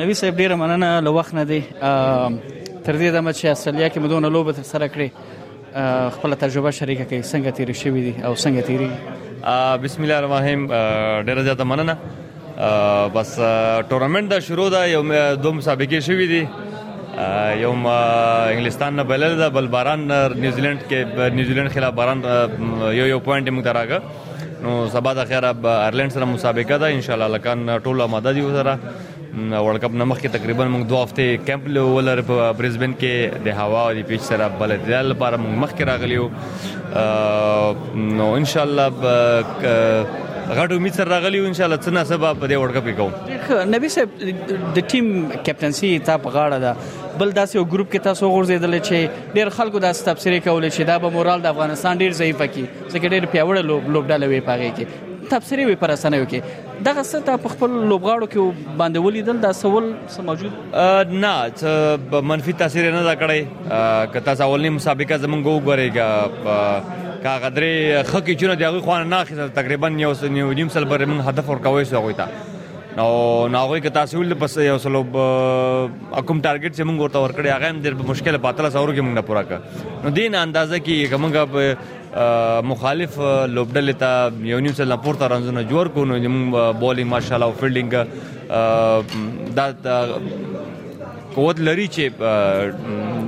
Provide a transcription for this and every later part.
نوی صاحب ډیره مننه له وخت نه دی تر دې دمه چې استرالیا کې مدونه لوبه تر سره کړې خپل تجربه شریکه کړي څنګه تیر شوی دي او څنګه تیری بسم الله الرحمن الرحیم ډیره زیاته مننه بس ټورنمنت دا شروع ده یو دوه مسابقې شوې دي یو انګلستان نه بلل ده بل باران نیوزیلند کې نیوزیلند خلاف باران یو یو پوینټ موږ راغله نو سبا د خیره ایرلند سره مسابقه ده ان شاء الله لکان ټول آماده دي وسره ورلد کپ نه مخکې تقریبا موږ دوه هفته کیمپ له ولر په برزبن کې د هوا او د پیچ سره بلدیدل لپاره موږ مخکې راغلی یو نو ان شاء الله غټو امید سره راغلی یو ان شاء الله څنګه سبا په دې ورلد کپ کې کوو نبی صاحب د ټیم کیپټنسي تا په غاړه ده بل داسې یو ګروپ کې تاسو غورځیدل چې ډیر خلکو داسې تفسیر کول چې دا به مورال د افغانستان ډیر ضعیف کی ځکه ډېر پیاوړی لوب لوبډله وي پاره کې تبصرې وي پر رسنیو کې دغه څه ته په خپل لوبغاړو کې باندې ولیدل دا سول سموجود نه څه منفي تاثیر نه دا کړی که تاسو اولنی مسابقه زمونږ وګورئ کا غدرې خکې چونه دی هغه خوانه نه اخیستل تقریبا یو سنیو نیم سل بر من هدف ور کوي سو غوي تا نو ناغوي که تاسو ول پس یو سلو کوم ټارګټ چې موږ ورته ورکړی هغه هم ډېر مشکل پاتله سورو کې موږ نه پورا کړ نو دین اندازه کې موږ مخالف لوبډلې ته یو نیم سل پورته رنزونه جوړ کو نو زموږ بولینګ ماشاءالله او فیلډینګ دا قوت لري چې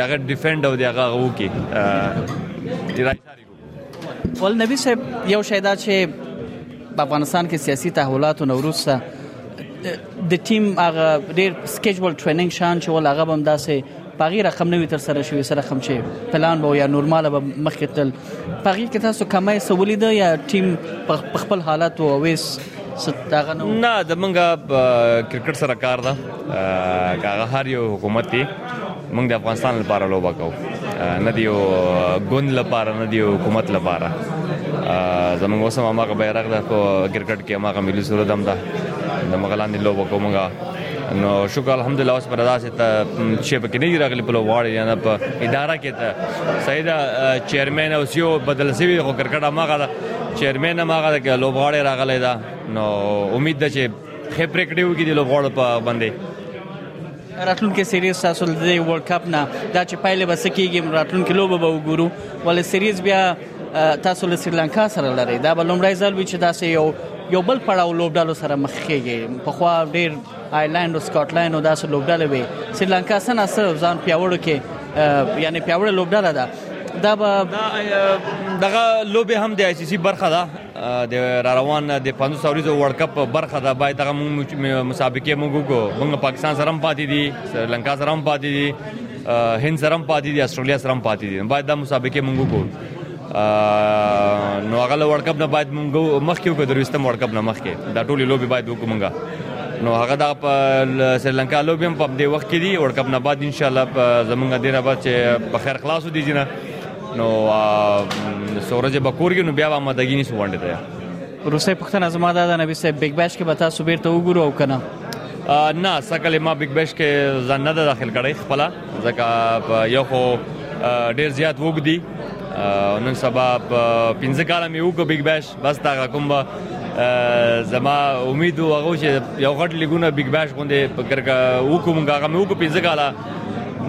دغه ډیفند او دغه غو کې ول نبی صاحب یو شایدا چې په افغانستان کې سیاسي تحولات او نوروسه د ټیم هغه ډیر سکیجول ټریننګ شان چې ول هغه هم داسې پاغي رقم نوی تر سره شوی سره رقم چې پلان به یا نورمال به مخکې تل پاغي کې تاسو کمه سولې ده یا ټیم په خپل حالت او ویس ستغه نو نه د منګه کرکټ سره کار ده کاغه هر یو حکومت دی موږ د افغانستان لپاره لوبه کوو نه دیو ګوند لپاره نه دیو حکومت لپاره زموږ اوسه ما هغه بیرغ د کرکټ کې ما هغه ملي سرود هم ده د مغلان دی لوبه کومه نو شکر الحمدلله اوس پر داسې ته چې پکې نه راغلي په لوړ یا نه په اداره کې ته سیدا چیرمن او سیو بدل سوي خو کرکټ ماغه دا چیرمن ماغه دا لوبغاړي راغلی دا نو امید ده چې خبرې کړې وږي د لوبغاړو په باندې راتلونکي سیریز تاسو د ورلد کپ نه دا چې پایله بس کیږي راتلونکي لوبه به وګورو ولې سیریز بیا تاسو له سریلانکا سره لري دا به لومړی ځل وي چې داسې یو یو بل پړاو لوبډلو سره مخ کیږي په خو ډیر آیرلند او سکاټلند او داسې لوبډلې وي سریلانکا سره سره ځان پیاوړو کې یعنی پیاوړې لوبډله ده دا به دغه لوبه هم د آی سی سی برخه ده د را روان د 500 ورځو ورلد کپ برخه ده باید دغه مسابقه موږ کو موږ پاکستان سره هم پاتې دي سریلانکا سره هم پاتې دي هند سره هم پاتې دي استرالیا سره هم پاتې دي باید دا مسابقه مونږ وکړو نو هغه ورلډ کپ نه باید مونږ مخکې وکړو دروستم ورلډ کپ نه مخکې دا ټولې لوبي باید وکړو مونږه نو هغه دا په سریلانکا لوبي هم په دې وخت کې دي ورلډ کپ نه بعد ان شاء الله زمونږ ډیر به چې په خیر خلاص دي جنا نو سورج بکور کې نو بیا ما دګینی سوونډه ده روسي پښتنه زما د نبی صاحب بیگ بیش کې به تاسو بیرته وګورو او کنه نه سکه ما بیگ بیش کې ځان نه داخل کړی خپل ځکه یو خو ډیر زیات وګدي نن سبا 15 کال مې وکړ بیگ بیش بس دا کوم زما امید و هغه چې یو غټ لګونه بیگ بیش غوندې په کرکا وکوم هغه مې وکړ 15 کال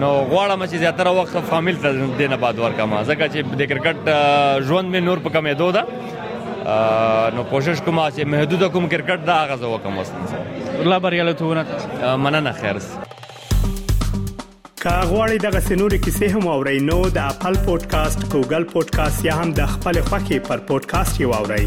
نو غواړم چې زیاتره وخت فامیل ته دینه باد ورکم ځکه چې د کرکټ ژوند مې نور په کمې دوه نو کوشش کوم چې محدود کوم کرکټ دا غزه وکم وسن الله بریالیتونه مننه خیر که غواړئ دغه سنوري کیسې هم او رینو د خپل پودکاسټ ګوګل پودکاسټ یا هم د خپل خاكي پر پودکاسټ یو اورئ